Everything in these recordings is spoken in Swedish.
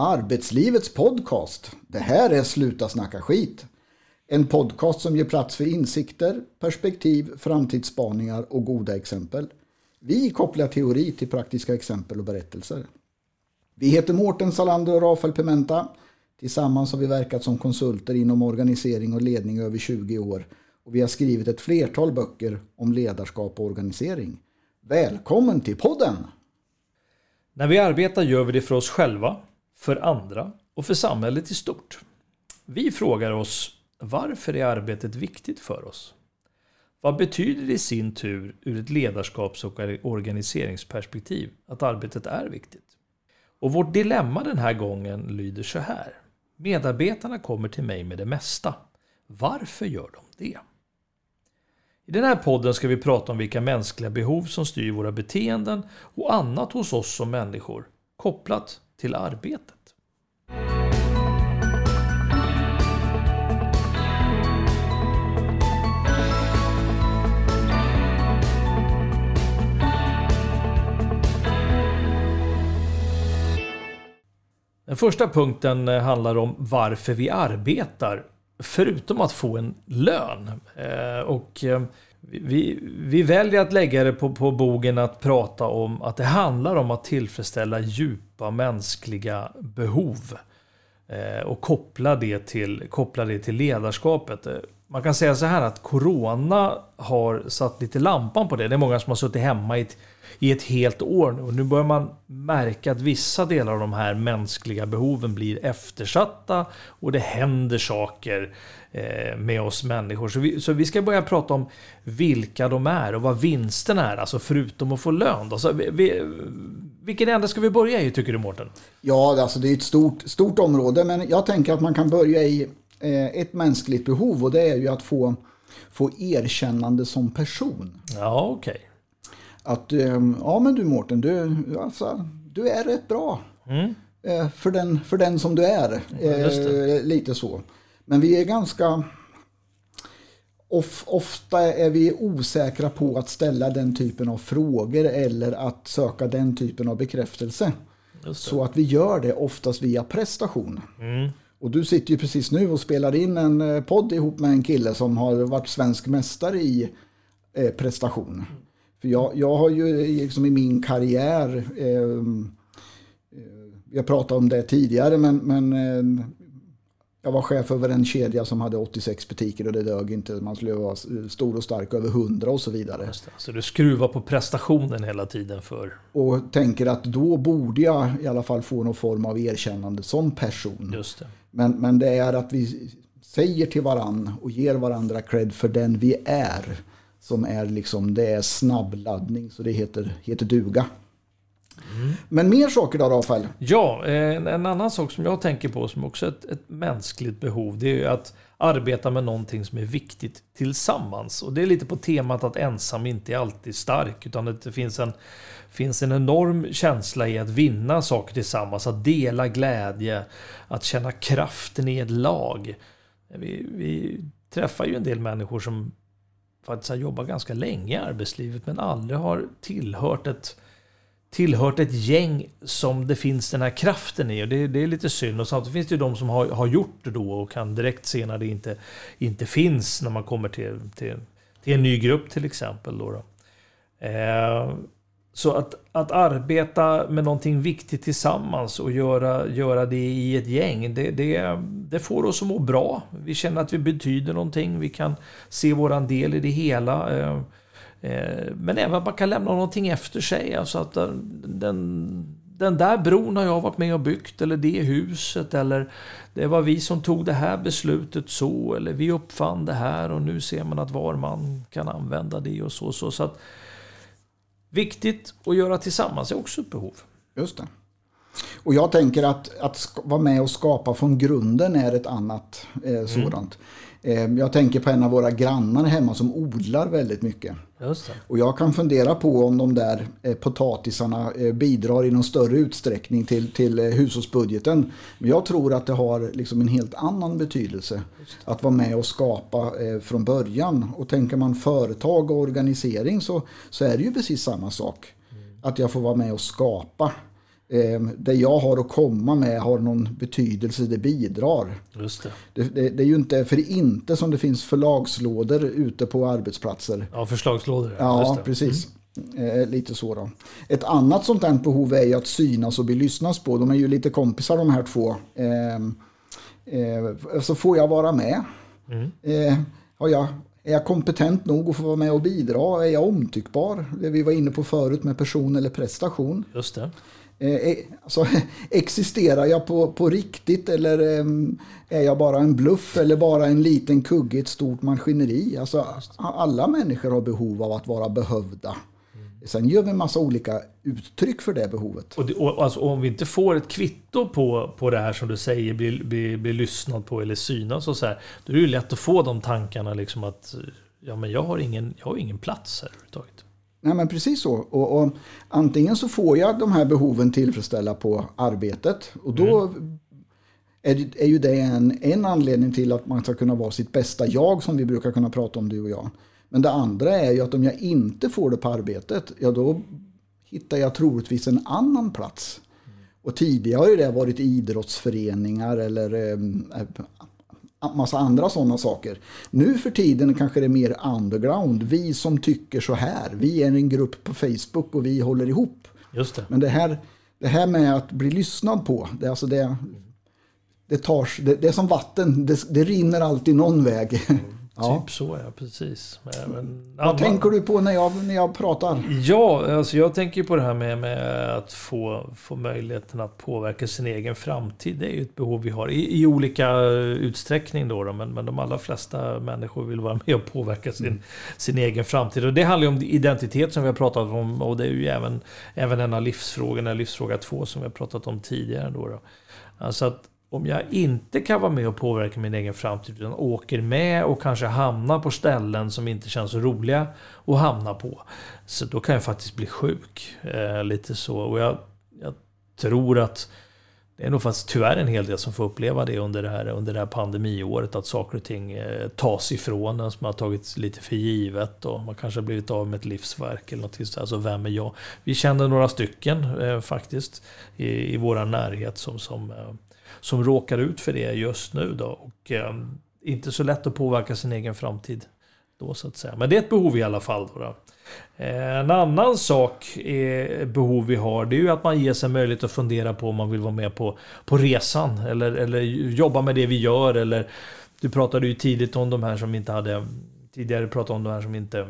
Arbetslivets podcast. Det här är Sluta snacka skit. En podcast som ger plats för insikter, perspektiv, framtidsspaningar och goda exempel. Vi kopplar teori till praktiska exempel och berättelser. Vi heter Mårten Salander och Rafael Pimenta. Tillsammans har vi verkat som konsulter inom organisering och ledning i över 20 år och vi har skrivit ett flertal böcker om ledarskap och organisering. Välkommen till podden! När vi arbetar gör vi det för oss själva, för andra och för samhället i stort. Vi frågar oss varför är arbetet viktigt för oss? Vad betyder det i sin tur ur ett ledarskaps och organiseringsperspektiv att arbetet är viktigt? Och vårt dilemma den här gången lyder så här. Medarbetarna kommer till mig med det mesta. Varför gör de det? I den här podden ska vi prata om vilka mänskliga behov som styr våra beteenden och annat hos oss som människor kopplat till arbetet. Den första punkten eh, handlar om varför vi arbetar, förutom att få en lön. Eh, och eh, vi, vi väljer att lägga det på, på bogen att prata om att det handlar om att tillfredsställa djupa mänskliga behov. Eh, och koppla det, till, koppla det till ledarskapet. Eh, man kan säga så här att Corona har satt lite lampan på det. Det är många som har suttit hemma i ett i ett helt år nu. Och nu börjar man märka att vissa delar av de här mänskliga behoven blir eftersatta och det händer saker eh, med oss människor. Så vi, så vi ska börja prata om vilka de är och vad vinsten är, alltså förutom att få lön. Alltså, vi, vi, vilken ände ska vi börja i tycker du Mårten? Ja, alltså det är ett stort, stort område men jag tänker att man kan börja i ett mänskligt behov och det är ju att få, få erkännande som person. Ja, okej. Okay att ehm, ja men du Mårten, du, alltså, du är rätt bra. Mm. Eh, för, den, för den som du är. Eh, lite så. Men vi är ganska... Of, ofta är vi osäkra på att ställa den typen av frågor eller att söka den typen av bekräftelse. Så att vi gör det oftast via prestation. Mm. Och du sitter ju precis nu och spelar in en eh, podd ihop med en kille som har varit svensk mästare i eh, prestation. För jag, jag har ju eh, liksom i min karriär, ehm, eh, jag pratade om det tidigare, men, men eh, jag var chef över en kedja som hade 86 butiker och det dög inte. Man skulle vara stor och stark över 100 och så vidare. Så du skruvar på prestationen hela tiden för? Och tänker att då borde jag i alla fall få någon form av erkännande som person. Just det. Men, men det är att vi säger till varann och ger varandra cred för den vi är. Som är liksom, det är snabbladdning så det heter, heter duga. Mm. Men mer saker då Rafael? Ja, eh, en, en, annan sak som jag tänker på som också är ett, ett mänskligt behov. Det är att arbeta med någonting som är viktigt tillsammans. Och det är lite på temat att ensam inte är alltid stark. Utan det finns en, finns en enorm känsla i att vinna saker tillsammans. Att dela glädje. Att känna kraften i ett lag. Vi, vi träffar ju en del människor som faktiskt har jobbat ganska länge i arbetslivet men aldrig har tillhört ett, tillhört ett gäng som det finns den här kraften i. Och det, det är lite synd. Och samtidigt finns det ju de som har, har gjort det då och kan direkt se när det inte, inte finns när man kommer till, till, till en ny grupp till exempel. Då, då. Eh, så att, att arbeta med någonting viktigt tillsammans och göra, göra det i ett gäng, det, det, det får oss att må bra. Vi känner att vi betyder någonting, vi kan se våran del i det hela. Eh, men även att man kan lämna någonting efter sig. Alltså att den, den där bron har jag varit med och byggt, eller det huset, eller det var vi som tog det här beslutet så, eller vi uppfann det här och nu ser man att var man kan använda det och så. så, så att, Viktigt att göra tillsammans är också ett behov. Just det. Och jag tänker att, att vara med och skapa från grunden är ett annat eh, sådant. Mm. jag tänker på en av våra grannar hemma som odlar väldigt mycket. Och jag kan fundera på om de där eh, potatisarna eh, bidrar i någon större utsträckning till, till eh, hushållsbudgeten. Men jag tror att det har liksom en helt annan betydelse att vara med och skapa från början. Och tänker man företag och organisering så, så är det ju precis samma sak. Att jag får vara med och skapa eh, det jag har att komma med har någon betydelse, det bidrar. Just det. Det, det, det är ju inte för inte som det finns förlagslådor ute på arbetsplatser. Ja, förslagslådor. Ja, precis. Mm. Eh, lite så då. Ett annat sånt där behov är ju att synas och bli lyssnas på. De är ju lite kompisar de här två. Eh, eh, så får jag vara med. Mm. Eh, har jag, är jag kompetent nog att få vara med och bidra? Är jag omtyckbar? Det vi var inne på förut med person eller prestation. Just det. Eh, alltså, existerar jag på, på riktigt eller ehm, är jag bara en bluff eller bara en liten kugge i ett stort maskineri? Alltså, alla människor har behov av att vara behövda. Sen gör vi en massa olika uttryck för det behovet. Och, det, och alltså, om vi inte får ett kvitto på, på det här som du säger, blir, blir, blir lyssnad på eller synas och så här, då är det ju lätt att få de tankarna liksom att ja, men jag, har ingen, jag har ingen plats här överhuvudtaget. Nej men precis så. Och, och, antingen så får jag de här behoven tillfredsställa på arbetet och då mm. är, är ju det en, en anledning till att man ska kunna vara sitt bästa jag som vi brukar kunna prata om du och jag. Men det andra är ju att om jag inte får det på arbetet, ja då hittar jag troligtvis en annan plats. Och tidigare har ju det varit idrottsföreningar eller eh, massa andra sådana saker. Nu för tiden kanske det är mer underground. Vi som tycker så här. Vi är en grupp på Facebook och vi håller ihop. Just det. Men det här, det här med att bli lyssnad på. Det, alltså det, det, tar, det, det är som vatten. Det, det rinner alltid någon väg. Ja. Typ så ja, precis. Men, men, Vad ja, tänker du på när jag, när jag pratar? Ja, alltså jag tänker på det här med, med att få, få möjligheten att påverka sin egen framtid. Det är ju ett behov vi har i, i olika utsträckning då, då men, men de allra flesta människor vill vara med och påverka sin, mm. sin egen framtid. Och det handlar ju om identitet som vi har pratat om och det är ju även, även en av livsfrågorna, livsfråga två som vi har pratat om tidigare. Då, då. Alltså att om jag inte kan vara med och påverka min egen framtid utan åker med och kanske hamnar på ställen som inte känns så roliga att hamna på. Så då kan jag faktiskt bli sjuk. Eh, lite så. Och jag, jag, tror att det är nog faktiskt tyvärr en hel del som får uppleva det under det här, under det här pandemiåret. Att saker och ting eh, tas ifrån en som har tagits lite för givet. Och man kanske har blivit av med ett livsverk eller något sånt. Alltså vem är jag? Vi känner några stycken eh, faktiskt i, i vår närhet som, som eh, som råkar ut för det just nu. Då. Och, eh, inte så lätt att påverka sin egen framtid. Då, så att säga. Men det är ett behov i alla fall. Då, då. Eh, en annan sak, är behov vi har, det är ju att man ger sig möjlighet att fundera på om man vill vara med på, på resan. Eller, eller jobba med det vi gör. Eller, du pratade ju tidigt om de här som inte hade... Tidigare pratade om de här som inte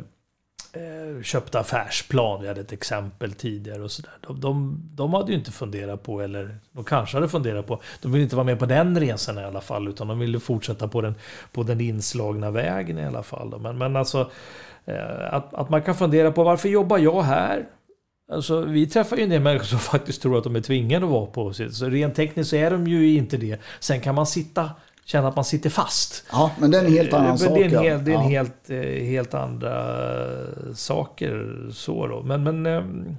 Eh, köpte affärsplan. Vi hade ett exempel tidigare och sådär. De, de, de, hade ju inte funderat på, eller de kanske hade funderat på, de ville inte vara med på den resan i alla fall, utan de ville fortsätta på den, på den inslagna vägen i alla fall. Men, men alltså, eh, att, att man kan fundera på varför jobbar jag här? Alltså, vi träffar ju en del människor som faktiskt tror att de är tvingade att vara på sitt. Så rent tekniskt så är de ju inte det. Sen kan man sitta känna att man sitter fast. Ja, men det är en helt annan men sak. Det är en, hel, det är en helt, eh, helt andra saker. Så då. Men, men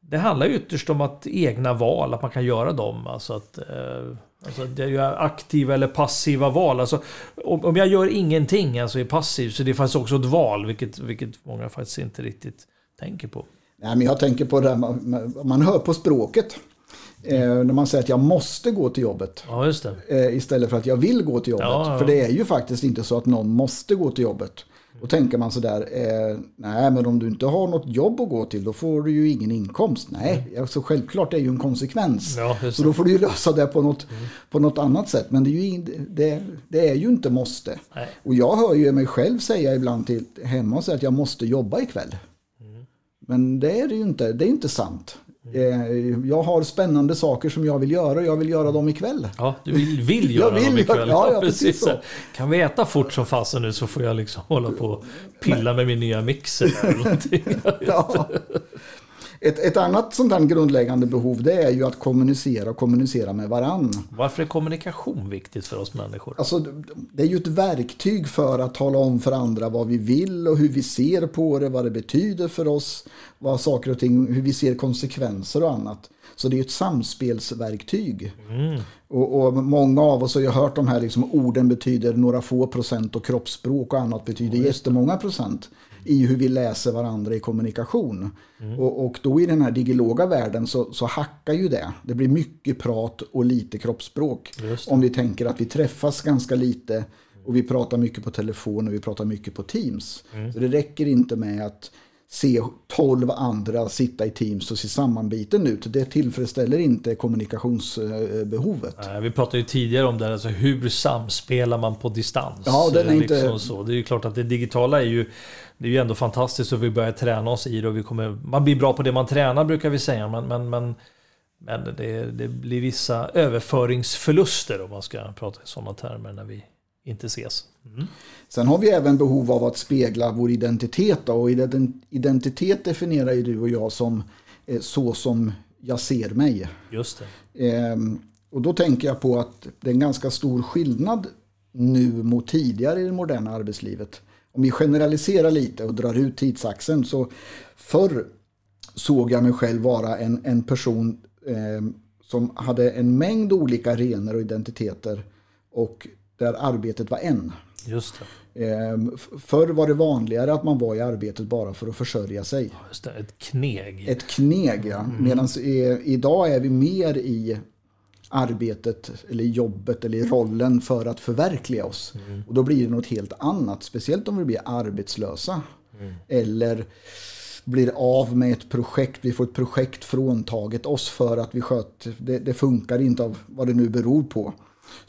det handlar ytterst om att egna val, att man kan göra dem. Alltså att, eh, alltså det är aktiva eller passiva val. Alltså, om, jag gör ingenting, alltså är passiv, så det är faktiskt också ett val, vilket, vilket många faktiskt inte riktigt tänker på. Nej, men jag tänker på det, man, man hör på språket. Eh, när man säger att jag måste gå till jobbet. Ja. Eh, istället för att jag vill gå till jobbet. Ja, ja. För det är ju faktiskt inte så att någon måste gå till jobbet. Då tänker man sådär, eh, nej men om du inte har något jobb att gå till då får du ju ingen inkomst. Nej, mm. alltså, självklart det är ju en konsekvens. Så då får du ju lösa det på något, mm. på något annat sätt. Men det är ju, det, det är ju inte måste. Nej. Och jag hör ju mig själv säga ibland till hemma att jag måste jobba ikväll. Mm. Men det är det ju inte, det är inte sant. Eh, jag har spännande saker som jag vill göra och jag vill göra dem ikväll. Ja, du vill, vill göra vill, dem ikväll. Ja, ja, precis så. Kan vi äta fort som fasen nu så får jag liksom hålla på och pilla med min nya mixer. Eller ja. Ett, ett annat sånt här grundläggande behov det är ju att kommunicera och kommunicera med varann. Varför är kommunikation viktigt för oss människor? Alltså, det är ju ett verktyg för att tala om för andra vad vi vill och hur vi ser på det, vad det betyder för oss, vad saker och ting, hur vi ser konsekvenser och annat. Så det är ett samspelsverktyg. Mm. Och, och, många av oss har ju hört de här liksom, orden betyder några få procent och kroppsspråk och annat betyder ja, jättemånga procent. I hur vi läser varandra i kommunikation. Mm. Och, och, då i den här digiloga världen så, så hackar ju det. Det blir mycket prat och lite kroppsspråk. Om vi tänker att vi träffas ganska lite och vi pratar mycket på telefon och vi pratar mycket på Teams. Mm. Så det räcker inte med att se tolv andra sitta i Teams och se sammanbiten ut. Det tillfredsställer inte kommunikationsbehovet. Nej, vi pratade ju tidigare om det, alltså hur samspelar man på distans? Ja, den är inte... Liksom så. Det är ju klart att det digitala är ju det är ju ändå fantastiskt och vi börjar träna oss i det och vi kommer, man blir bra på det man tränar brukar vi säga men, men, men, men det, det blir vissa överföringsförluster om man ska prata i sådana termer när vi inte ses. Mm. Sen har vi även behov av att spegla vår identitet. Då, och identitet definierar ju du och jag som eh, så som jag ser mig. Just det. Ehm, och då tänker jag på att det är en ganska stor skillnad nu mot tidigare i det moderna arbetslivet. Om vi generaliserar lite och drar ut tidsaxeln så förr såg jag mig själv vara en, en person eh, som hade en mängd olika arenor och identiteter och där arbetet var en. Just det. Ehm, förr var det vanligare att man var i arbetet bara för att försörja sig. Just det, ett kneg. Ett kneg, ja. Mm. Medan idag är vi mer i arbetet eller jobbet eller i rollen för att förverkliga oss. Mm. Och då blir det något helt annat. Speciellt om vi blir arbetslösa. Mm. Eller blir av med ett projekt. Vi får ett projekt fråntaget oss för att vi sköt. Det, det funkar inte av vad det nu beror på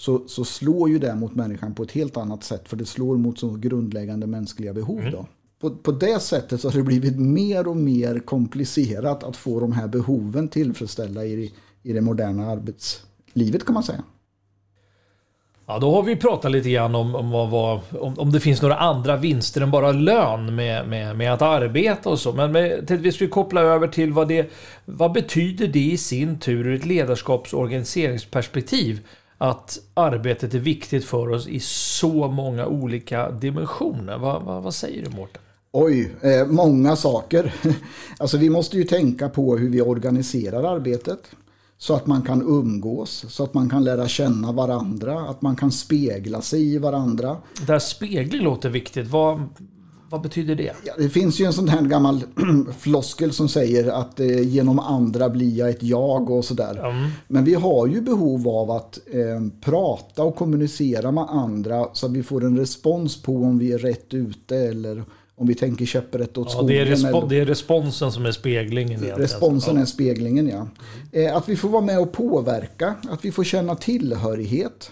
så, så slår ju det mot människan på ett helt annat sätt. För det slår mot så grundläggande mänskliga behov. Mm. Då. På, på det sättet så har det blivit mer och mer komplicerat att få de här behoven tillfredsställda i, i det moderna arbetslivet kan man säga. Ja, då har vi pratat lite grann om, om, vad, om, om det finns några andra vinster än bara lön med, med, med att arbeta och så. Men med, vi skulle koppla över till vad det vad betyder det i sin tur ur ett ledarskaps och organiseringsperspektiv att arbetet är viktigt för oss i så många olika dimensioner. Vad, vad, vad säger du Mårten? Oj, eh, många saker. Alltså vi måste ju tänka på hur vi organiserar arbetet. Så att man kan umgås, så att man kan lära känna varandra, att man kan spegla sig i varandra. Det här spegling låter viktigt. Vad, vad betyder det? Ja, det finns ju en sån här gammal floskel som säger att eh, genom andra blir jag ett jag och sådär. Mm. Men vi har ju behov av att eh, prata och kommunicera med andra så att vi får en respons på om vi är rätt ute eller om vi tänker käpprätt åt ja, skogen. Det är, respo det är, responsen som är speglingen. Egentligen. Responsen ja. är speglingen, ja. Mm. att vi får vara med och påverka, att vi får känna tillhörighet.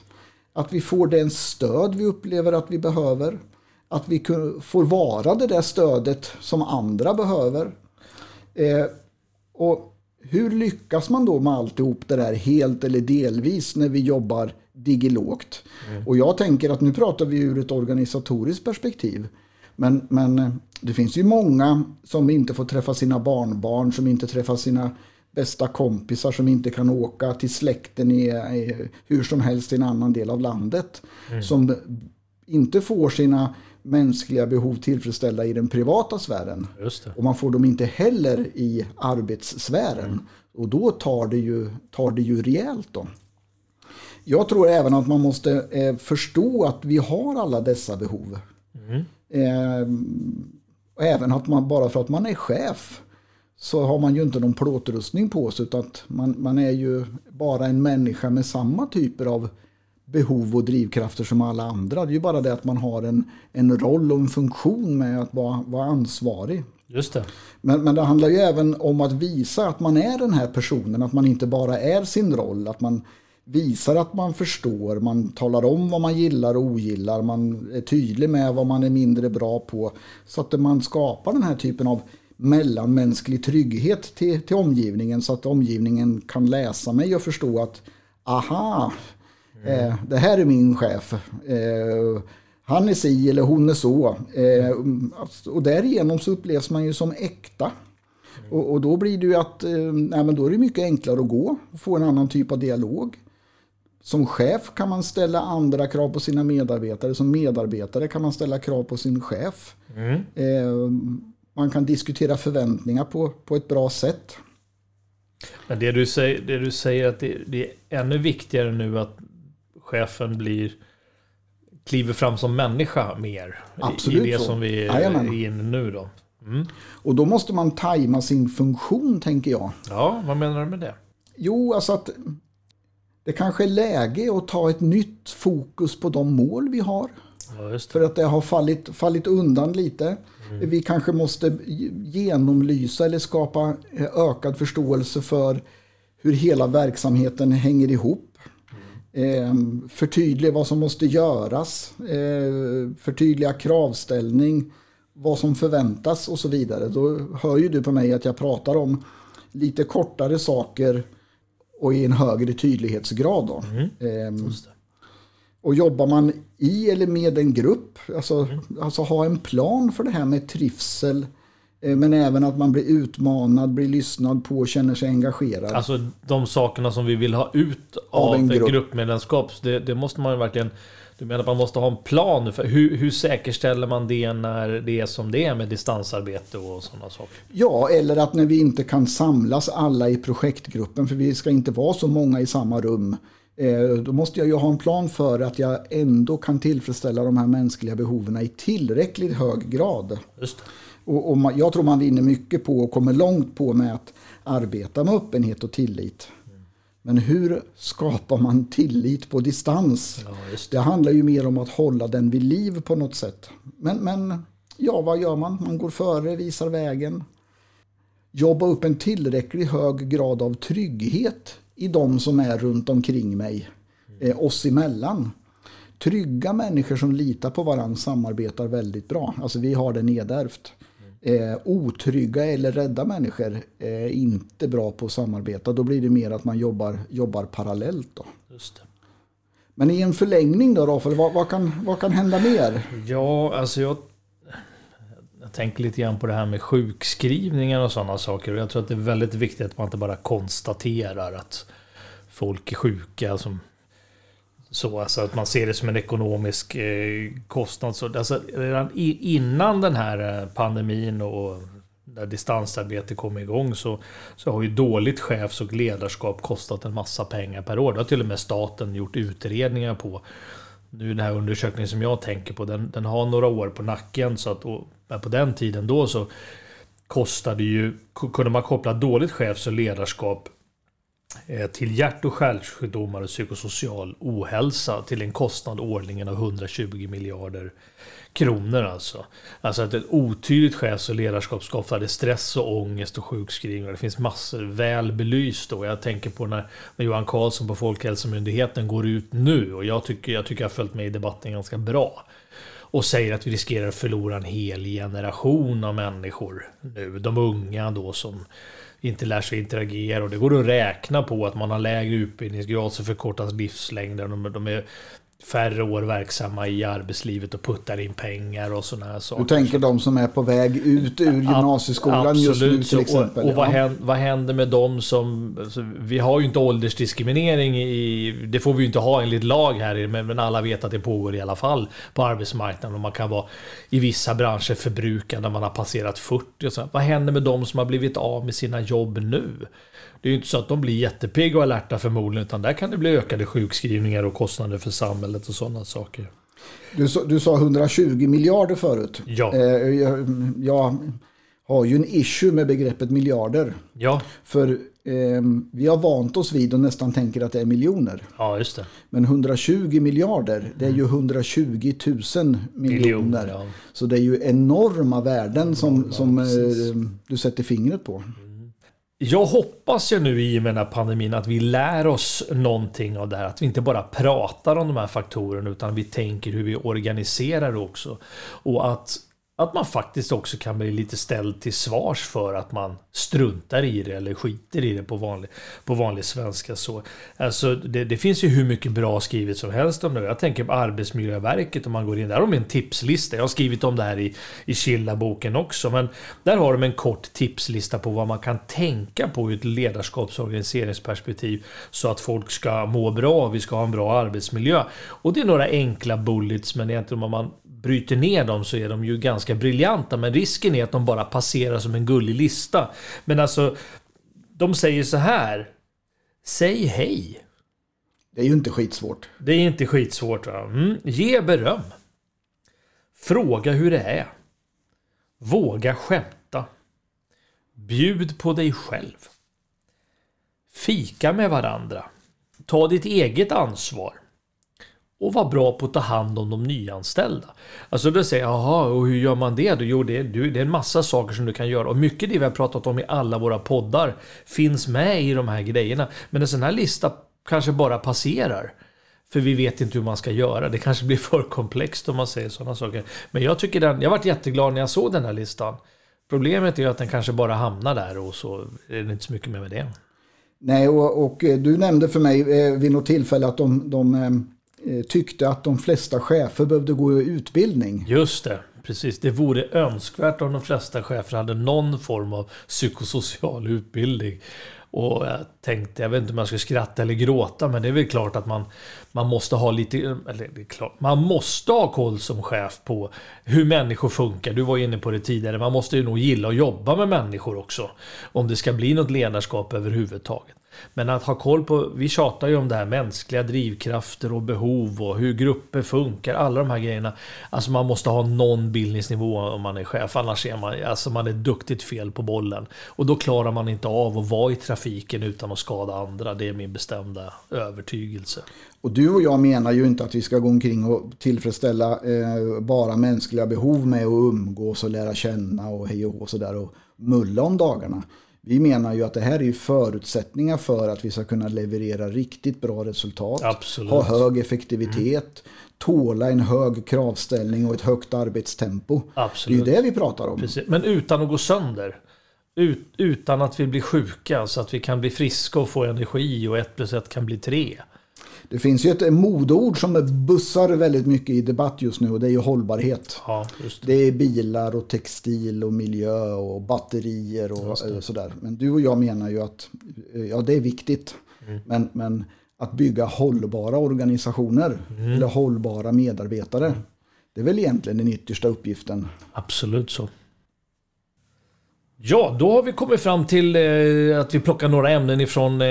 Att vi får den stöd vi upplever att vi behöver. Att vi får vara det där stödet som andra behöver. Eh, och hur lyckas man då med alltihop det där helt eller delvis när vi jobbar digilogt? Mm. Och jag tänker att nu pratar vi ur ett organisatoriskt perspektiv. Men, men eh, det finns ju många som inte får träffa sina barnbarn, som inte träffar sina bästa kompisar, som inte kan åka till släkten i, i hur som helst i en annan del av landet. Mm. Som inte får sina mänskliga behov tillfredsställda i den privata sfären. Och man får dem inte heller i arbetssfären. Mm. Och då tar det ju, tar det ju rejält då. Jag tror även att man måste eh, förstå att vi har alla dessa behov. Mm. Eh, även att man bara för att man är chef så har man ju inte någon plåtrustning på sig utan att man, man är ju bara en människa med samma typer av behov och drivkrafter som alla andra. Det är ju bara det att man har en, en roll och en funktion med att vara, vara ansvarig. Just det. Men, men det handlar ju även om att visa att man är den här personen, att man inte bara är sin roll, att man visar att man förstår, man talar om vad man gillar och ogillar, man är tydlig med vad man är mindre bra på. Så att man skapar den här typen av mellanmänsklig trygghet till, till omgivningen så att omgivningen kan läsa mig och förstå att aha, Eh, det här är min chef. Eh, han är si eller hon är så. Eh, och därigenom så upplevs man ju som äkta. Och, och, då blir det ju att nej, men då är det mycket enklare att gå och få en annan typ av dialog. Som chef kan man ställa andra krav på sina medarbetare. Som medarbetare kan man ställa krav på sin chef. Mm. Eh, man kan diskutera förväntningar på, på ett bra sätt. Men det du säger, det du säger att det, det är ännu viktigare nu att chefen blir kliver fram som människa mer. Absolut I det så. som vi är inne nu då. Mm. Och då måste man tajma sin funktion, tänker jag. Ja, vad menar du med det? Jo, alltså att det kanske är läge att ta ett nytt fokus på de mål vi har. Ja. För att det har fallit, fallit undan lite. Vi kanske måste genomlysa eller skapa ökad förståelse för hur hela verksamheten hänger ihop. Eh, förtydliga vad som måste göras. Eh, förtydliga kravställning. Vad som förväntas och så vidare. Då hör ju du på mig att jag pratar om lite kortare saker och i en högre tydlighetsgrad. Då. Eh, Just det. och jobbar man i eller med en grupp, alltså, alltså ha en plan för det här med trivsel, eh, men även att man blir utmanad, blir lyssnad på känner sig engagerad. Alltså de sakerna som vi vill ha ut av, Av en en grupp. gruppmedlemskap. Det, det måste man ju verkligen... Du menar att man måste ha en plan för hur, hur säkerställer man det när det är som det är med distansarbete och sådana saker? Ja, eller att när vi inte kan samlas alla i projektgruppen, för vi ska inte vara så många i samma rum, eh, då måste jag ju ha en plan för att jag ändå kan tillfredsställa de här mänskliga behoven i tillräckligt hög grad. Just det. Och, och man, jag tror man vinner mycket på och kommer långt på med att arbeta med öppenhet och tillit. Men hur skapar man tillit på distans? Ja, det. Det handlar ju mer om att hålla den vid liv på något sätt. Men, men ja, vad gör man? Man går före, visar vägen. Jobba upp en tillräckligt hög grad av trygghet i de som är runt omkring mig, eh, oss emellan. Trygga människor som litar på varandra samarbetar väldigt bra. Alltså vi har det nedärvt. Eh, otrygga eller rädda människor är inte bra på att samarbeta. Då blir det mer att man jobbar, jobbar parallellt. Då. Just det. Men i en förlängning då Rafael, vad, vad, kan, vad kan hända mer? Ja, alltså jag, jag tänker lite grann på det här med sjukskrivningar och sådana saker. Och jag tror att det är väldigt viktigt att man inte bara konstaterar att folk är sjuka. Som, så, alltså att man ser det som en ekonomisk eh, kostnad. Så, alltså, redan innan den här eh, pandemin och när distansarbete kom igång så, så har ju dåligt chefs och ledarskap kostat en massa pengar per år. Det har till och med staten gjort utredningar på. Nu den här undersökningen som jag tänker på, den, den har några år på nacken. Så att, och, men på den tiden då så kostade ju, kunde man koppla dåligt chefs och ledarskap Eh, till hjärt och kärlsjukdomar och psykosocial ohälsa till en kostnad årligen av 120 miljarder kronor alltså. Alltså att ett otydligt chefs och ledarskap skapade stress och ångest och sjukskrivningar. Det finns massor väl belyst då. Jag tänker på när, när Johan Carlsson på Folkhälsomyndigheten går ut nu och jag tycker jag, tycker jag har följt med i debatten ganska bra. Och säger att vi riskerar att förlora en hel generation av människor nu. De unga då som inte lär sig interagera och det går att räkna på att man har lägre utbildningsgrad så förkortas livslängden. De, de är färre år verksamma i arbetslivet och puttar in pengar och sådana här saker. Du tänker de som är på väg ut ur gymnasieskolan just nu Absolut, till exempel. Och, och vad, händer, vad händer med dem som... Alltså, vi har ju inte åldersdiskriminering i... Det får vi ju inte ha enligt lag här, men, men alla vet att det pågår i alla fall på arbetsmarknaden. Och man kan vara i vissa branscher förbrukad när man har passerat 40. Och så. Vad händer med dem som har blivit av med sina jobb nu? Det är ju inte så att de blir jättepigga och alerta förmodligen, utan där kan det bli ökade sjukskrivningar och kostnader för samhället och sådana saker. Du, sa- du sa 120 miljarder förut. Ja. Eh, jag, jag har ju en issue med begreppet miljarder. Ja, För eh, vi har vant oss vid och nästan tänker att det är miljoner. ja just det. Men 120 miljarder, det är ju 120 000 miljoner. Miljoner, ja. Så det är ju enorma värden som, som eh, du sätter fingret på. Jag hoppas ju nu i och med den här pandemin att vi lär oss någonting av det här. Att vi inte bara pratar om de här faktorerna utan vi tänker hur vi organiserar det också. Och att, att man faktiskt också kan bli lite ställd till svars för att man struntar i det eller skiter i det på vanlig, på vanlig svenska. Så, alltså, det, det finns ju hur mycket bra skrivet som helst om det. Jag tänker på Arbetsmiljöverket om man går in där. har de en tipslista. Jag har skrivit om det här i, i Killa-boken också. Men där har de en kort tipslista på vad man kan tänka på ur ett ledarskaps och organiseringsperspektiv. Så att folk ska må bra, vi ska ha en bra arbetsmiljö. Och det är några enkla bullets, men egentligen om man bryter ner dem så är de ju ganska briljanta. Men risken är att de bara passerar som en gullig lista. Men alltså, de säger så här. Säg hej. Det är ju inte skitsvårt. Det är inte skitsvårt. Va? Mm. Ge beröm. Fråga hur det är. Våga skämta. Bjud på dig själv. Fika med varandra. Ta ditt eget ansvar. Och var bra på att ta hand om de nyanställda. Alltså då säger jag, jaha, och hur gör man det då? Jo, det är, det är en massa saker som du kan göra. Och mycket det vi har pratat om i alla våra poddar finns med i de här grejerna. Men en sån här lista kanske bara passerar. För vi vet inte hur man ska göra. Det kanske blir för komplext om man säger sådana saker. Men jag tycker den, jag varit jätteglad när jag såg den här listan. Problemet är att den kanske bara hamnar där och så är det inte så mycket mer med det. Nej, och, och eh, du nämnde för mig eh, vid något tillfälle att de, de eh, Eh, tyckte att de flesta chefer behövde gå utbildning. Just det, precis. Det vore önskvärt om de flesta chefer hade någon form av psykosocial utbildning. Och jag tänkte, jag vet inte om jag ska skratta eller gråta, men det är väl klart att man, man måste ha lite, eller det är klart, man måste ha koll som chef på hur människor funkar. Du var inne på det tidigare, man måste ju nog gilla att jobba med människor också. Om det ska bli något ledarskap överhuvudtaget. Men att ha koll på, vi tjatar ju om det här mänskliga drivkrafter och behov och hur grupper funkar, alla de här grejerna. Alltså man måste ha någon bildningsnivå om man är chef, annars är man, alltså man är duktigt fel på bollen. Och då klarar man inte av att vara i trafiken utan att skada andra, det är min bestämda övertygelse. Och du och jag menar ju inte att vi ska gå omkring och tillfredsställa eh, bara mänskliga behov med att umgås och lära känna och hej och sådär och mulla om dagarna. Vi menar ju att det här är förutsättningar för att vi ska kunna leverera riktigt bra resultat. Absolut. Ha hög effektivitet. Mm. Tåla en hög kravställning och ett högt arbetstempo. Absolut. Det är ju det vi pratar om. Precis. Men utan att gå sönder. Ut, utan att vi blir sjuka så att vi kan bli friska och få energi och ett plus ett kan bli tre. Det finns ju ett modord som bussar väldigt mycket i debatt just nu och det är ju hållbarhet. Ja, det. det. är bilar och textil och miljö och batterier och sådär. Men du och jag menar ju att ja, det är viktigt. Mm. Men, men att bygga hållbara organisationer mm. eller hållbara medarbetare. Det är väl egentligen den yttersta uppgiften. Absolut så. Ja, då har vi kommit fram till eh, att vi plockar några ämnen ifrån eh,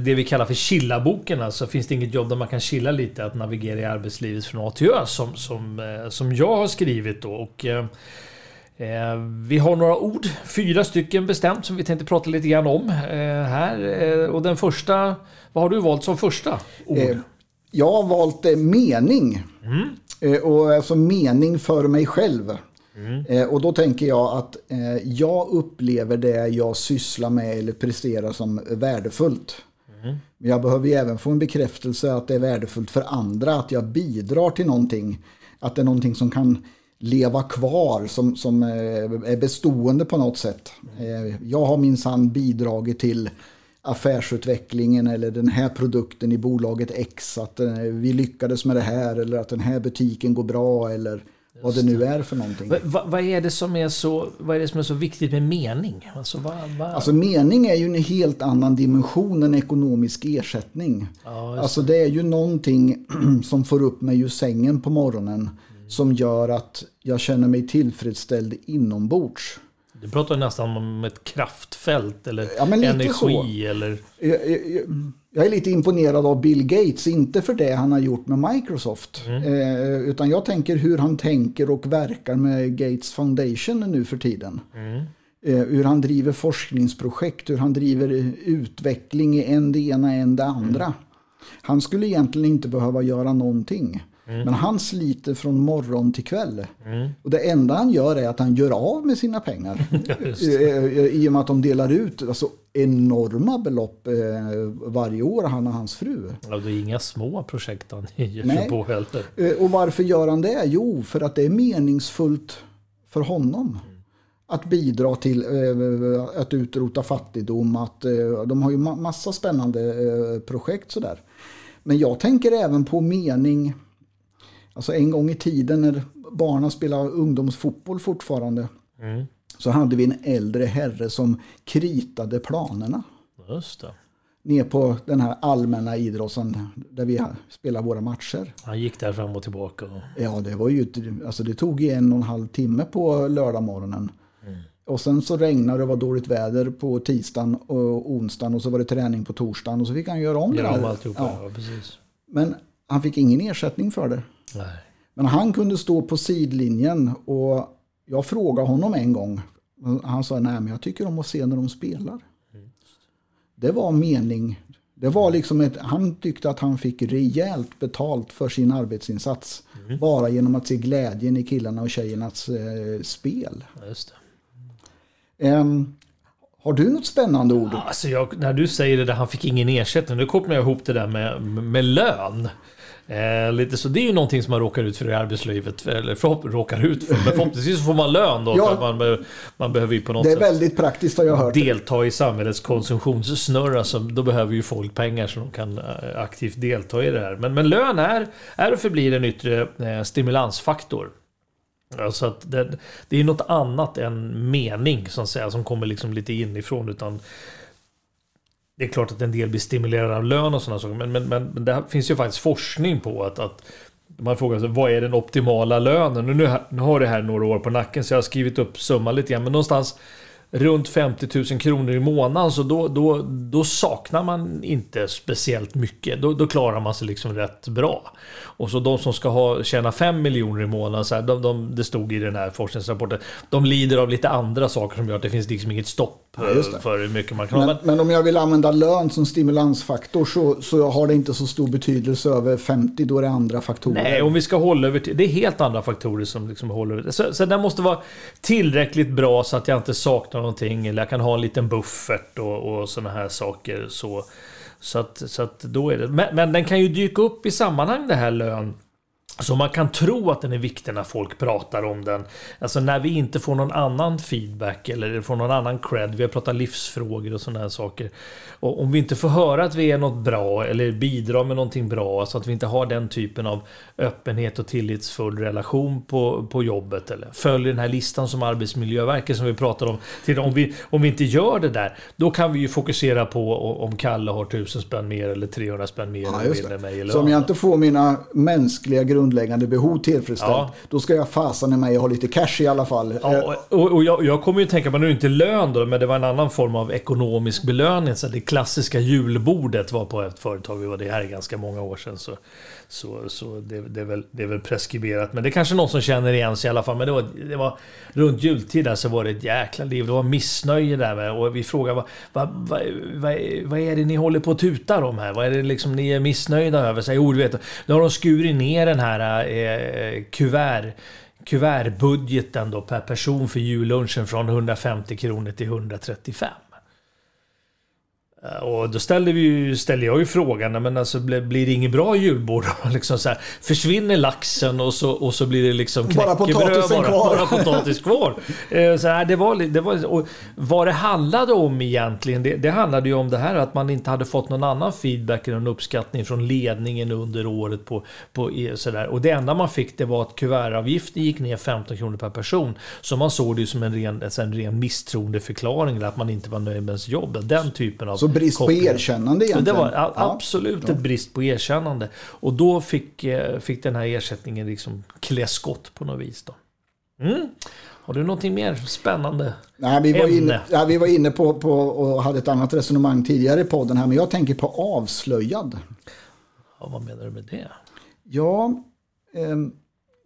det vi kallar för chilla-boken. Alltså finns det inget jobb där man kan chilla lite, att navigera i arbetslivet från A till Ö som, som, eh, som jag har skrivit då. Och, eh, eh, vi har några ord, fyra stycken bestämt, som vi tänkte prata lite grann om eh, här. och den första, vad har du valt som första ord? jag har valt mening. Mm. och alltså mening för mig själv. Mm. Eh, och då tänker jag att eh, jag upplever det jag sysslar med eller presterar som värdefullt. Mm. Men jag behöver ju även få en bekräftelse att det är värdefullt för andra, att jag bidrar till någonting. Att det är någonting som kan leva kvar, som, som eh, är bestående på något sätt. Eh, jag har minsann bidragit till affärsutvecklingen eller den här produkten i bolaget X. Att eh, vi lyckades med det här eller att den här butiken går bra eller vad det nu är för någonting. Va, vad, är det som är så, vad är det som är så viktigt med mening? Alltså, va, va? alltså mening är ju en helt annan dimension än ekonomisk ersättning. Ja, alltså det är ju någonting som får upp mig ur sängen på morgonen. Mm. Som gör att jag känner mig tillfredsställd inombords. Du pratar nästan om ett kraftfält eller ja, energi. Eller... Jag, är lite imponerad av Bill Gates, inte för det han har gjort med Microsoft. Mm. Eh, utan jag tänker hur han tänker och verkar med Gates Foundation nu för tiden. Mm. Eh, hur han driver forskningsprojekt, hur han driver utveckling i en det ena, en det andra. Mm. Han skulle egentligen inte behöva göra någonting. Mm. Men han sliter från morgon till kväll. Mm. Och det enda han gör är att han gör av med sina pengar. I och med att de delar ut alltså, enorma belopp eh, varje år, han och hans fru. Ja, det är inga små projekt han ger sig på heller. Eh, och varför gör han det? Jo, för att det är meningsfullt för honom. Mm. Att bidra till eh, att utrota fattigdom. Att, eh, de har ju ma massa spännande eh, projekt sådär. Men jag tänker även på mening Alltså en gång i tiden när barnen spelade ungdomsfotboll fortfarande. Mm. Så hade vi en äldre herre som kritade planerna. Just det. Ner på den här allmänna idrotten där vi spelar våra matcher. Han gick där fram och tillbaka? Och... Ja, det var ju alltså det tog en och en halv timme på lördagmorgonen. Mm. Och sen så regnade det och var dåligt väder på tisdagen och onsdagen och så var det träning på torsdagen och så fick han göra om Göra det om alltihopa. Ja. Ja. precis. Men han fick ingen ersättning för det. Nej. Men han kunde stå på sidlinjen och jag frågade honom en gång. Han sa nej men jag tycker om att se när de spelar. Det var mening. Det var liksom ett, han tyckte att han fick rejält betalt för sin arbetsinsats. Bara genom att se glädjen i killarna och tjejernas eh, spel. Just. Ehm, har du något spännande ord? Alltså jag, när du säger det där, han fick ingen ersättning, då kopplar jag ihop det där med, med lön. Eh, lite så, det är ju någonting som man råkar ut för i arbetslivet, eller förhopp, råkar ut för, men förhoppningsvis så får man lön då, Ja. man, be- man behöver ju på något Det är väldigt praktiskt har jag hört. delta i samhällets konsumtionssnurra, så då behöver ju folk pengar så de kan eh, aktivt delta i det här. Men, men lön är, är och förblir en yttre eh, stimulansfaktor. Alltså att det, det är något annat än mening att säga, som kommer liksom lite inifrån. Utan det är klart att en del blir stimulerade av lön och sådana saker. Men, men, men, men det finns ju faktiskt forskning på att, att man frågar sig vad är den optimala lönen? Och nu, nu har det här några år på nacken så jag har skrivit upp summan lite grann. Men någonstans runt 50 000 kronor i månaden så då, då, då saknar man inte speciellt mycket. Då, då klarar man sig liksom rätt bra. Och så de som ska ha, tjäna 5 miljoner i månaden, så här, de, de, det stod i den här forskningsrapporten, de lider av lite andra saker som gör att det finns liksom inget stopp Ja, för hur mycket man kan. Men, men om jag vill använda lön som stimulansfaktor så, så har det inte så stor betydelse över 50, då är det andra faktorer. Nej, om vi ska hålla över till... Det är helt andra faktorer som liksom håller över så, så den måste vara tillräckligt bra så att jag inte saknar någonting. Eller jag kan ha en liten buffert och, och sådana här saker. Så, så, att, så att då är det... Men, men den kan ju dyka upp i sammanhang det här lön. Så man kan tro att den är viktig när folk pratar om den. Alltså när vi inte får någon annan feedback eller får någon annan cred. Vi har pratat livsfrågor och sådana här saker. Och om vi inte får höra att vi är något bra eller bidrar med någonting bra. Så att vi inte har den typen av öppenhet och tillitsfull relation på, på jobbet. Eller följer den här listan som Arbetsmiljöverket som vi pratade om. Till, om, vi, om vi inte gör det där. Då kan vi ju fokusera på om Kalle har 1000 spänn mer eller 300 spänn mer. Ja, eller mig i Så om lön. jag inte får mina mänskliga grundläggande behov tillfredsställt, Ja. då ska jag fasen i mig ha lite cash i alla fall. Ja, och, och jag, jag kommer ju tänka på, nu inte lön då, men det var en annan form av ekonomisk belöning. Så det klassiska julbordet var på ett företag, vi var det här är ganska många år sedan. Så, så, så det, det, är väl, det är väl preskriberat. Men det är kanske någon som känner igen sig i alla fall. Men det var, det var runt jultid där så var det ett jäkla liv. Det var missnöje där med. Och vi frågade vad, vad, vad, vad, vad är det ni håller på att tuta om här? Vad är det liksom ni är missnöjda över? Så, jo, du vet, nu har de skurit ner den här eh, kuvert kuvertbudgeten då per person för jullunchen från 150 kronor till 135. Eh, Och då ställde, vi, ju- ställde jag ju frågan, men alltså blir, blir det inget bra julbord? liksom så här, försvinner laxen och så, och så blir det liksom Bara potatisen bara, kvar. bara potatis kvar. Eh, Så här, det var, det var, och vad det handlade om egentligen, det, det handlade ju om det här att man inte hade fått någon annan feedback eller uppskattning från ledningen under året på, på e- sådär. Och det enda man fick det var att kuvertavgiften gick ner 15 kronor per person. Så man såg det ju som en ren, en ren misstroendeförklaring eller att man inte var nöjd med ens jobb. Den typen av Så brist på kopplingar. erkännande egentligen. Det var Ja. absolut ett brist på erkännande. Och då fick, eh, fick den här ersättningen liksom klä skott på något vis. Då. Mm. Har du någonting mer spännande? Nej, vi, var ämne? inne, ja, vi var inne på, på och hade ett annat resonemang tidigare i podden här, men jag tänker på avslöjad. Ja, vad menar du med det? Ja, ehm,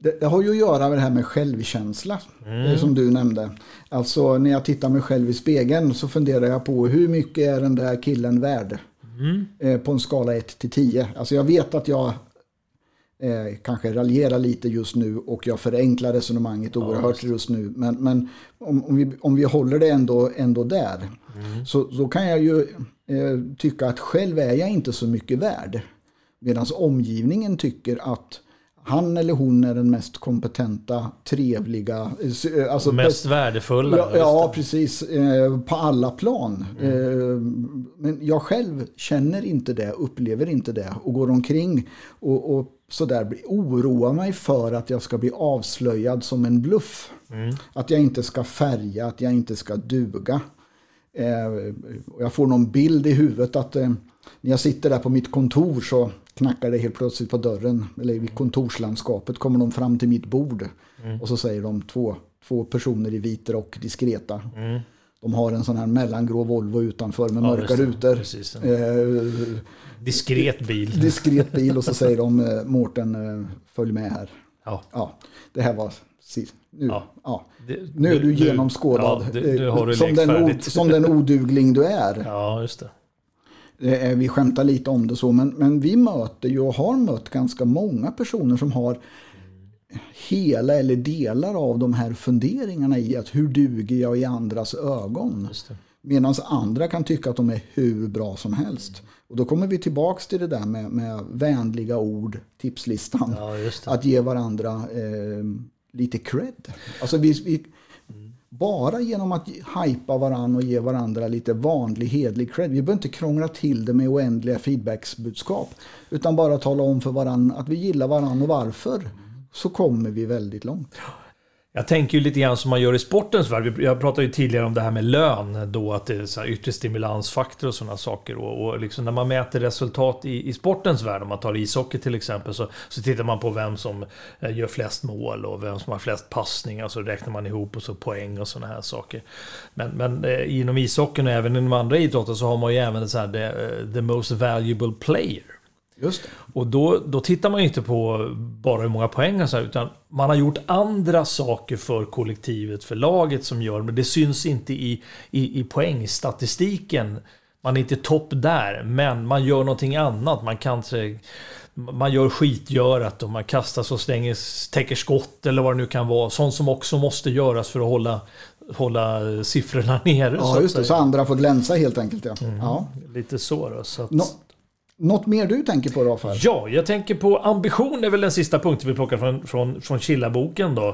det, det har ju att göra med det här med självkänsla, Mm. eh, som du nämnde. Alltså när jag tittar mig själv i spegeln så funderar jag på hur mycket är den där killen värd? Mm. Eh, på en skala 1 till 10. Alltså jag vet att jag eh, kanske raljerar lite just nu och jag förenklar resonemanget oerhört just nu. Men, men om, om, vi, om vi håller det ändå, ändå där så, så kan jag ju eh, tycka att själv är jag inte så mycket värd. Medan omgivningen tycker att han eller hon är den mest kompetenta, trevliga, eh, eh, alltså Mest värdefulla? Ja, ja precis. Eh, på alla plan. Eh, men jag själv känner inte det, upplever inte det och går omkring och, och sådär oroar mig för att jag ska bli avslöjad som en bluff. Att jag inte ska färga, att jag inte ska duga. Eh, jag får någon bild i huvudet att eh, när jag sitter där på mitt kontor så knackar det helt plötsligt på dörren. Eller i kontorslandskapet kommer de fram till mitt bord. Och så säger de två, två personer i vit rock, diskreta. Mm. De har en sån här mellangrå Volvo utanför med ja, mörka rutor. Eh, diskret bil. Diskret bil och så säger de eh, Mårten eh, följ med här. Ja. ja. Det här var nu, ja. ja. nu är du genomskådad. Ja, du, du har som, den som den odugling du är. Ja, just det. Vi skämtar lite om det så, men, men vi möter ju och har mött ganska många personer som har hela eller delar av de här funderingarna i att hur duger jag i andras ögon? Medan andra kan tycka att de är hur bra som helst. Och då kommer vi tillbaks till det där med, med vänliga ord, tipslistan. Ja, att ge varandra eh, lite cred. Alltså vi, vi bara genom att hypa varandra och ge varandra lite vanlig hedlig cred. Vi behöver inte krångla till det med oändliga feedbacksbudskap. Utan bara tala om för varandra att vi gillar varandra och varför. Så kommer vi väldigt långt. Jag tänker ju lite grann som man gör i sportens värld. Jag pratade ju tidigare om det här med lön då, att det är så här yttre stimulansfaktor och sådana saker. Och, och liksom när man mäter resultat i, i sportens värld, om man tar ishockey till exempel, så, så tittar man på vem som eh, gör flest mål och vem som har flest passningar, så räknar man ihop och så poäng och sådana här saker. Men, men eh, inom ishockeyn och även inom andra idrotter så har man ju även så här, the, eh, the most valuable player. Just det. Och då, då tittar man inte på bara hur många poäng han utan man har gjort andra saker för kollektivet, för laget som gör, men det syns inte i, i, i poängstatistiken. Man är inte topp där, men man gör någonting annat. Man kanske man gör skitgörat och man kastar och slänger, täcker skott eller vad det nu kan vara. Sånt som också måste göras för att hålla, hålla siffrorna nere. Ja, just det. Så andra får glänsa helt enkelt. Ja. Mm, ja. Lite så då. Så att något mer du tänker på Rafael? Ja, jag tänker på ambition är väl den sista punkten vi plockar från, från, från Killa-boken då.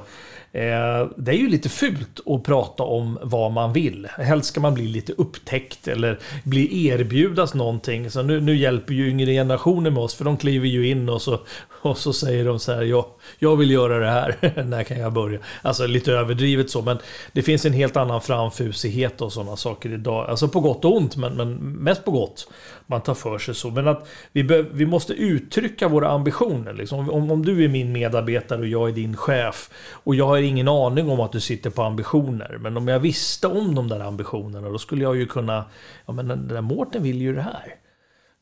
Eh, det är ju lite fult att prata om vad man vill. Helst ska man bli lite upptäckt eller bli erbjudas någonting. Så nu, nu hjälper ju yngre generationer med oss för de kliver ju in och så, och så säger de så här, jag, jag vill göra det här, när kan jag börja? Alltså lite överdrivet så, men det finns en helt annan framfusighet och sådana saker idag. Alltså på gott och ont, men, men mest på gott. Man tar för sig så. Men att vi, be, vi måste uttrycka våra ambitioner. Liksom. Om, om du är min medarbetare och jag är din chef och jag har ingen aning om att du sitter på ambitioner. Men om jag visste om de där ambitionerna då skulle jag ju kunna, ja men den där Mårten vill ju det här.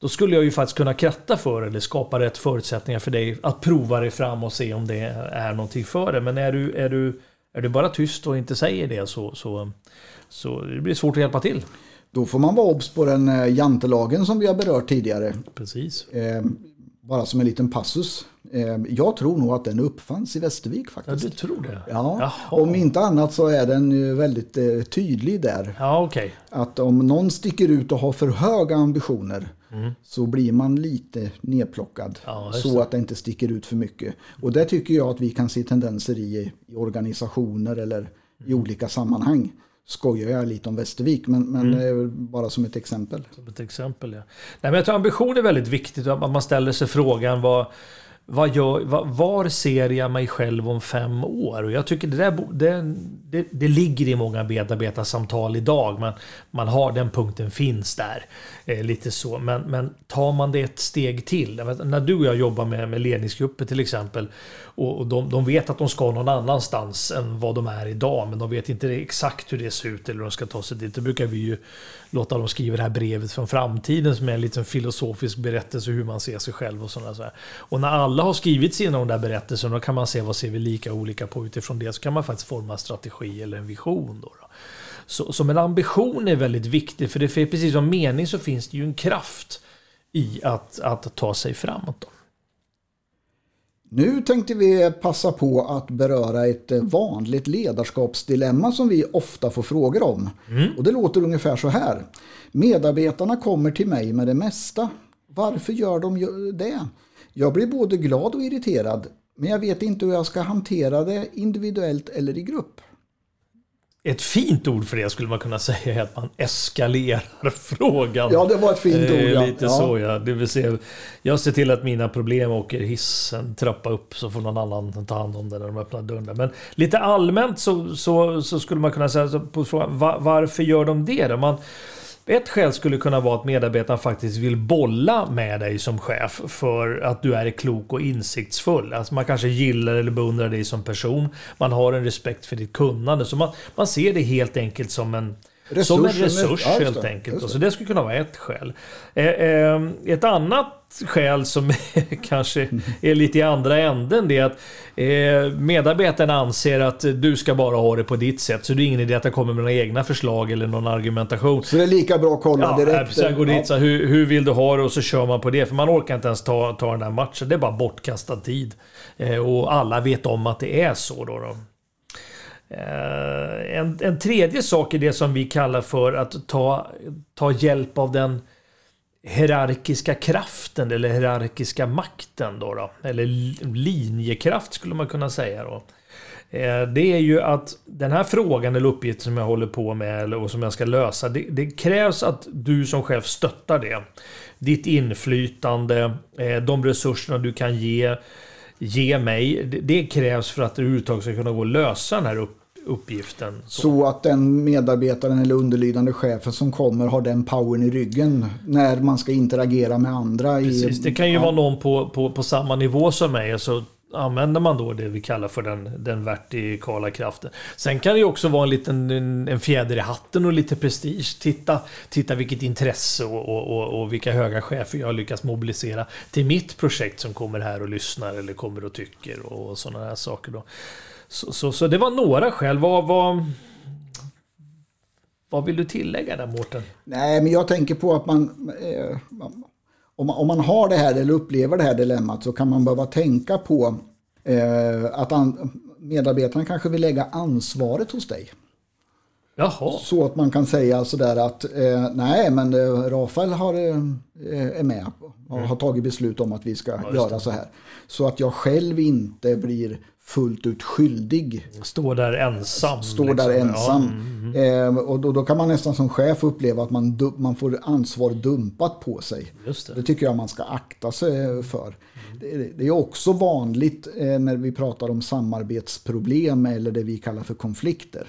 Då skulle jag ju faktiskt kunna kratta för eller skapa rätt förutsättningar för dig att prova dig fram och se om det är någonting för det. Men är du, är du, är du bara tyst och inte säger det så, så, så det blir svårt att hjälpa till. Då får man vara obs på den eh, jantelagen som vi har berört tidigare. Precis. Eh, bara som en liten passus. Eh, jag tror nog att den uppfanns i Västervik faktiskt. Ja, du tror det? Ja, Jaha. om inte annat så är den väldigt eh, tydlig där. Ja, okay. Att om någon sticker ut och har för höga ambitioner mm. så blir man lite nedplockad. Ja, så att det inte sticker ut för mycket. Och det tycker jag att vi kan se tendenser i, i organisationer eller mm. i olika sammanhang skojar jag lite om Västervik, men, men mm. bara som ett exempel. Som ett exempel, ja. Nej, men jag tror ambition är väldigt viktigt, att man ställer sig frågan vad vad gör, vad, var ser jag mig själv om fem år? Och jag tycker det, där, det, det, det ligger i många medarbetarsamtal idag. Men man har den punkten finns där. Eh, lite så. Men, men tar man det ett steg till. När du och jag jobbar med, med ledningsgrupper till exempel. Och, de, de, vet att de ska någon annanstans än vad de är idag. Men de vet inte exakt hur det ser ut eller hur de ska ta sig dit. Då brukar vi ju låta dem skriva det här brevet från framtiden som är en liten filosofisk berättelse hur man ser sig själv och sådana saker. Och när alla har skrivit sina de där berättelserna då kan man se vad ser vi lika olika på utifrån det så kan man faktiskt forma en strategi eller en vision. Då, då. Så, så en ambition är väldigt viktig för det för precis som mening så finns det ju en kraft i att, att ta sig framåt. Då. Nu tänkte vi passa på att beröra ett vanligt ledarskapsdilemma som vi ofta får frågor om. Mm. Och det låter ungefär så här. Medarbetarna kommer till mig med det mesta. Varför gör de det? Jag blir både glad och irriterad, men jag vet inte hur jag ska hantera det individuellt eller i grupp. Ett fint ord för det skulle man kunna säga är att man eskalerar frågan. Ja, det var ett fint ord. Ja. Lite ja. så ja. Det vill säga, jag ser till att mina problem åker hissen trappa upp så får någon annan ta hand om det när de öppnar dörren. Men lite allmänt så, så, så skulle man kunna säga på frågan var, varför gör de det? Då? Man, ett skäl skulle kunna vara att medarbetaren faktiskt vill bolla med dig som chef för att du är klok och insiktsfull. Alltså man kanske gillar eller beundrar dig som person. Man har en respekt för ditt kunnande. Så man, man ser det helt enkelt som en Resurs, som en resurs ja, helt enkelt. Det. Så det skulle kunna vara ett skäl. Eh, eh, ett annat skäl som kanske är lite i andra änden det är att eh, medarbetarna anser att du ska bara ha det på ditt sätt. Så det är ingen idé att jag kommer med några egna förslag eller någon argumentation. Så det är lika bra att kolla ja, direkt? Precis, går dit, så hur, hur vill du ha det? Och så kör man på det. För man orkar inte ens ta, ta den där matchen. Det är bara bortkastad tid. och alla vet om att det är så. Då, då. Eh, en, en tredje sak är det som vi kallar för att ta, ta hjälp av den hierarkiska kraften eller hierarkiska makten. Då, då Eller linjekraft skulle man kunna säga. Då. Eh, det är ju att den här frågan eller uppgiften som jag håller på med och som jag ska lösa. Det, det krävs att du som chef stöttar det. Ditt inflytande, eh, de resurserna du kan ge ge mig. Det, krävs för att du överhuvudtaget ska kunna gå och lösa den här uppgiften uppgiften. Så. så. att den medarbetaren eller underlydande chefen som kommer har den powern i ryggen när man ska interagera med andra. Precis, i, det kan ju ja. vara någon på, på, på samma nivå som mig. Så använder man då det vi kallar för den, den vertikala kraften. Sen kan det ju också vara en liten en, en fjäder i hatten och lite prestige. Titta, titta vilket intresse och, och, och, och vilka höga chefer jag har lyckats mobilisera till mitt projekt som kommer här och lyssnar eller kommer och tycker och sådana här saker. Då. Så, så, så, det var några skäl. Vad, vad, vad vill du tillägga där Mårten? Nej, men jag tänker på att man, eh, om, man, om man har det här eller upplever det här dilemmat så kan man behöva tänka på eh, att an, medarbetarna kanske vill lägga ansvaret hos dig. Jaha. Så att man kan säga sådär att eh, nej men eh, Rafael har, eh, är med och mm. har tagit beslut om att vi ska ja, göra så här. Så att jag själv inte blir fullt ut skyldig. Står där ensam. Står liksom. där ensam. Ja. Mm, mm. Eh, och då, då, kan man nästan som chef uppleva att man, man får ansvar dumpat på sig. Det. det. tycker jag man ska akta sig för. Mm. Det, det, är också vanligt eh, när vi pratar om samarbetsproblem eller det vi kallar för konflikter.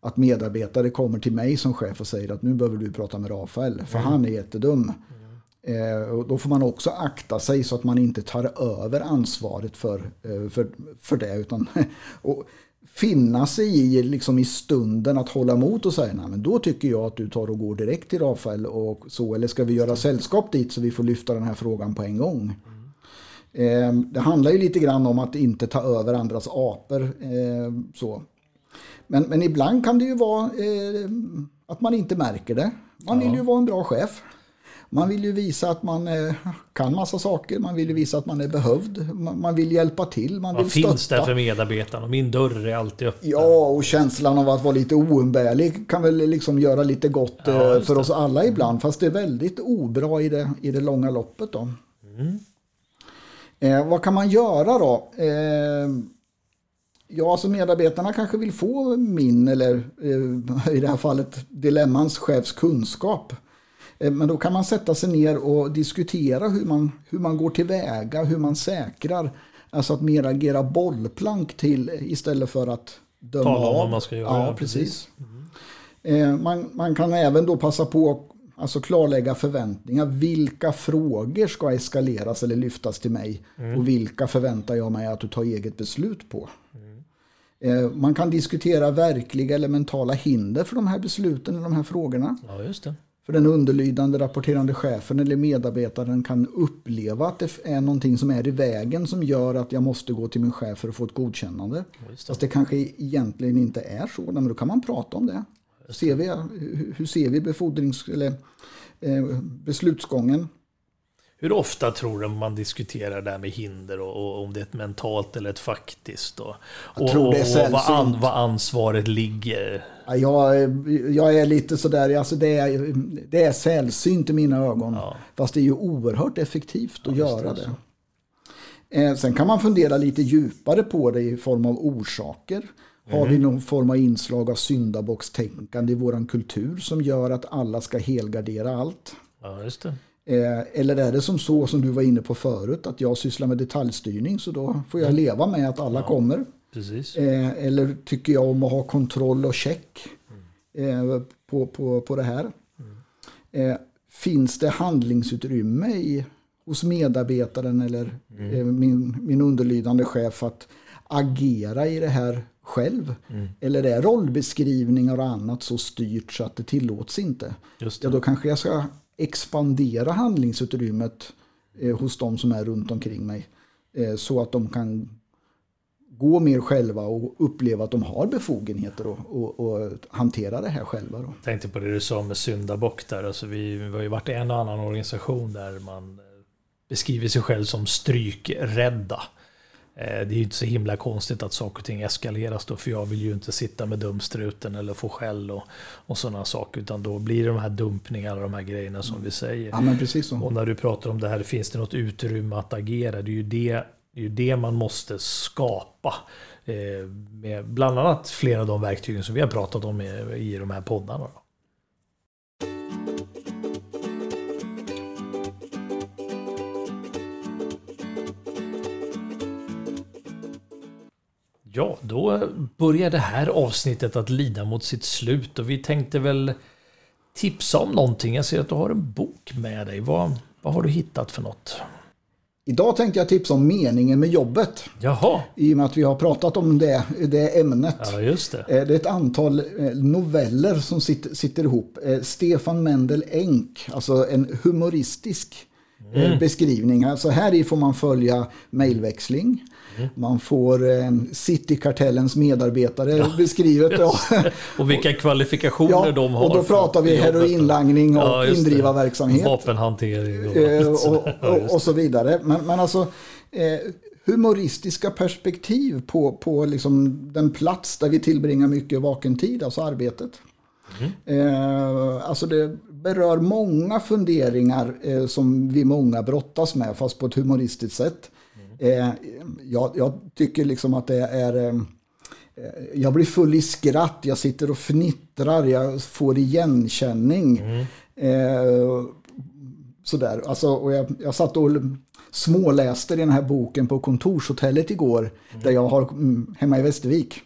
Att medarbetare kommer till mig som chef och säger att nu behöver du prata med Rafael för mm. han är jättedum. Eh, och då får man också akta sig så att man inte tar över ansvaret för, eh, för, för det. Utan, och finna sig i, liksom i stunden att hålla emot och säga nej men då tycker jag att du tar och går direkt till Rafael och så. Eller ska vi göra sällskap dit så vi får lyfta den här frågan på en gång. Eh, det handlar ju lite grann om att inte ta över andras apor. Eh, så. Men, men ibland kan det ju vara eh, att man inte märker det. Man vill ju vara en bra chef. Man vill ju visa att man eh, kan massa saker, man vill ju visa att man är behövd, man vill hjälpa till, man, vill finns stötta. där för medarbetarna, min dörr är alltid öppen. Ja, och känslan av att vara lite oumbärlig kan väl liksom göra lite gott ja, eh, för oss alla ibland, fast det är väldigt obra i det, i det långa loppet. Då. Mm. Eh, vad kan man göra då? Eh, ja, alltså medarbetarna kanske vill få min, eller eh, i det här fallet Dilemmans chefs kunskap. Eh, men då kan man sätta sig ner och diskutera hur man, hur man går tillväga, hur man säkrar. Alltså att mer agera bollplank till istället för att döma Tala av. vad man ska göra. Ja, precis. Mm. Man, man kan även då passa på att alltså klarlägga förväntningar. Vilka frågor ska eskaleras eller lyftas till mig? Mm. Och vilka förväntar jag mig att du tar eget beslut på? Mm. Man kan diskutera verkliga eller mentala hinder för de här besluten eller de här frågorna. Ja, just det. För den underlydande rapporterande chefen eller medarbetaren kan uppleva att det är någonting som är i vägen som gör att jag måste gå till min chef för att få ett godkännande. Det. Fast det kanske egentligen inte är så. Men då kan man prata om det. Ser vi, hur ser vi befordrings eller eh, beslutsgången? Hur ofta tror du man diskuterar det här med hinder och, och om det är ett mentalt eller ett faktiskt? Och, och, är sällsynt. vad, an, vad ansvaret ligger? Ja, jag, jag är lite sådär, alltså det, är, det är sällsynt i mina ögon. Ja. Fast det är ju oerhört effektivt att ja, göra det. det. Eh, sen kan man fundera lite djupare på det i form av orsaker. Mm. Har vi någon form av inslag av syndabockstänkande i vår kultur som gör att alla ska helgardera allt? Ja, just det. Eh, eller är det som så som du var inne på förut att jag sysslar med detaljstyrning så då får jag mm. leva med att alla ja, kommer. Precis. Eh, eller tycker jag om att ha kontroll och check mm. på, på, på det här. Eh, finns det handlingsutrymme i, hos medarbetaren eller mm. eh, min, min underlydande chef att agera i det här själv? Mm. Eller är rollbeskrivningar och annat så styrt så att det tillåts inte? Just det. Ja, då kanske jag ska expandera handlingsutrymmet eh, hos de som är runt omkring mig. Eh, så att de kan gå mer själva och uppleva att de har befogenheter och, och, och hantera det här själva. Då. Jag tänkte på det du sa med syndabock där. Alltså vi, vi har ju varit i en och annan organisation där man beskriver sig själv som strykrädda. Eh, det är ju inte så himla konstigt att saker och ting eskaleras då, för jag vill ju inte sitta med dumstruten eller få skäll och, och sådana saker, utan då blir det de här dumpningarna, de här grejerna som vi säger. Ja, men precis så. Och när du pratar om det här, finns det något utrymme att agera? Det är ju det, det, är ju det man måste skapa. Eh, med bland annat flera av de verktygen som vi har pratat om i, de här poddarna. Då. Ja, då börjar det här avsnittet att lida mot sitt slut och vi tänkte väl tipsa om någonting. Jag ser att du har en bok med dig. Vad, vad har du hittat för något? Idag tänkte jag tipsa om meningen med jobbet. Jaha. I och med att vi har pratat om det, det ämnet. Ja, just det. Eh, det är ett antal eh, noveller som sitter, sitter ihop. Eh, Stefan Mendel Enk, alltså en humoristisk mm. beskrivning. Alltså här i får man följa mejlväxling. Man får eh, Citykartellens medarbetare ja, beskrivet. Då. och vilka kvalifikationer ja, de har. Och då pratar vi heroinlangning och ja, indrivarverksamhet. Vapenhantering. Och, eh, och, och, och, så vidare. Men, men alltså eh, humoristiska perspektiv på, på liksom den plats där vi tillbringar mycket vaken tid, alltså arbetet. Mm. Eh, alltså det berör många funderingar eh, som vi många brottas med, fast på ett humoristiskt sätt. Eh, jag, jag, tycker liksom att det är... Eh, eh, jag blir full i skratt, jag sitter och fnittrar, jag får igenkänning. Mm. Eh, sådär. Alltså, och jag, jag satt och småläste den här boken på kontorshotellet igår, mm. där jag har mm, hemma i Västervik.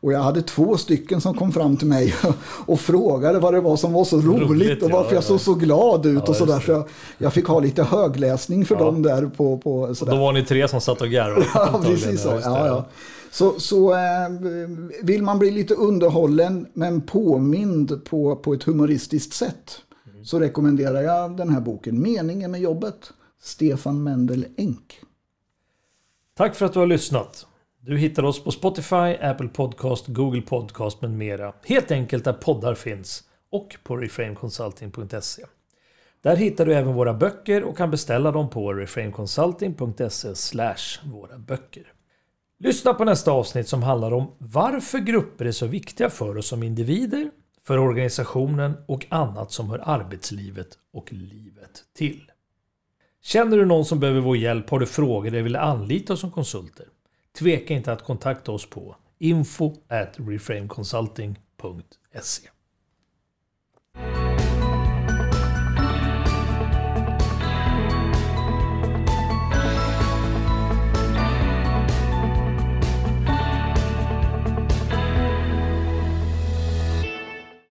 Och jag hade två stycken som kom fram till mig och frågade vad det var som var så roligt, roligt och varför ja, jag såg så glad ut ja, och sådär. Så jag, jag, fick ha lite högläsning för ja. dem där. På, på, sådär. Och då var ni tre som satt och garvade. ja, precis så. Ja, ja. Så, så äh, vill man bli lite underhållen men påmind på, på ett humoristiskt sätt mm. så rekommenderar jag den här boken Meningen med jobbet, Stefan Mendel Enk. Tack för att du har lyssnat. Du hittar oss på Spotify, Apple Podcast, Google Podcast med mera. Helt enkelt där poddar finns och på reframeconsulting.se. Där hittar du även våra böcker och kan beställa dem på reframeconsulting.se våra böcker. Lyssna på nästa avsnitt som handlar om varför grupper är så viktiga för oss som individer, för organisationen och annat som hör arbetslivet och livet till. Känner du någon som behöver vår hjälp, har du frågor eller vill anlita oss som konsulter? Tveka inte att kontakta oss på info at reframeconsulting.se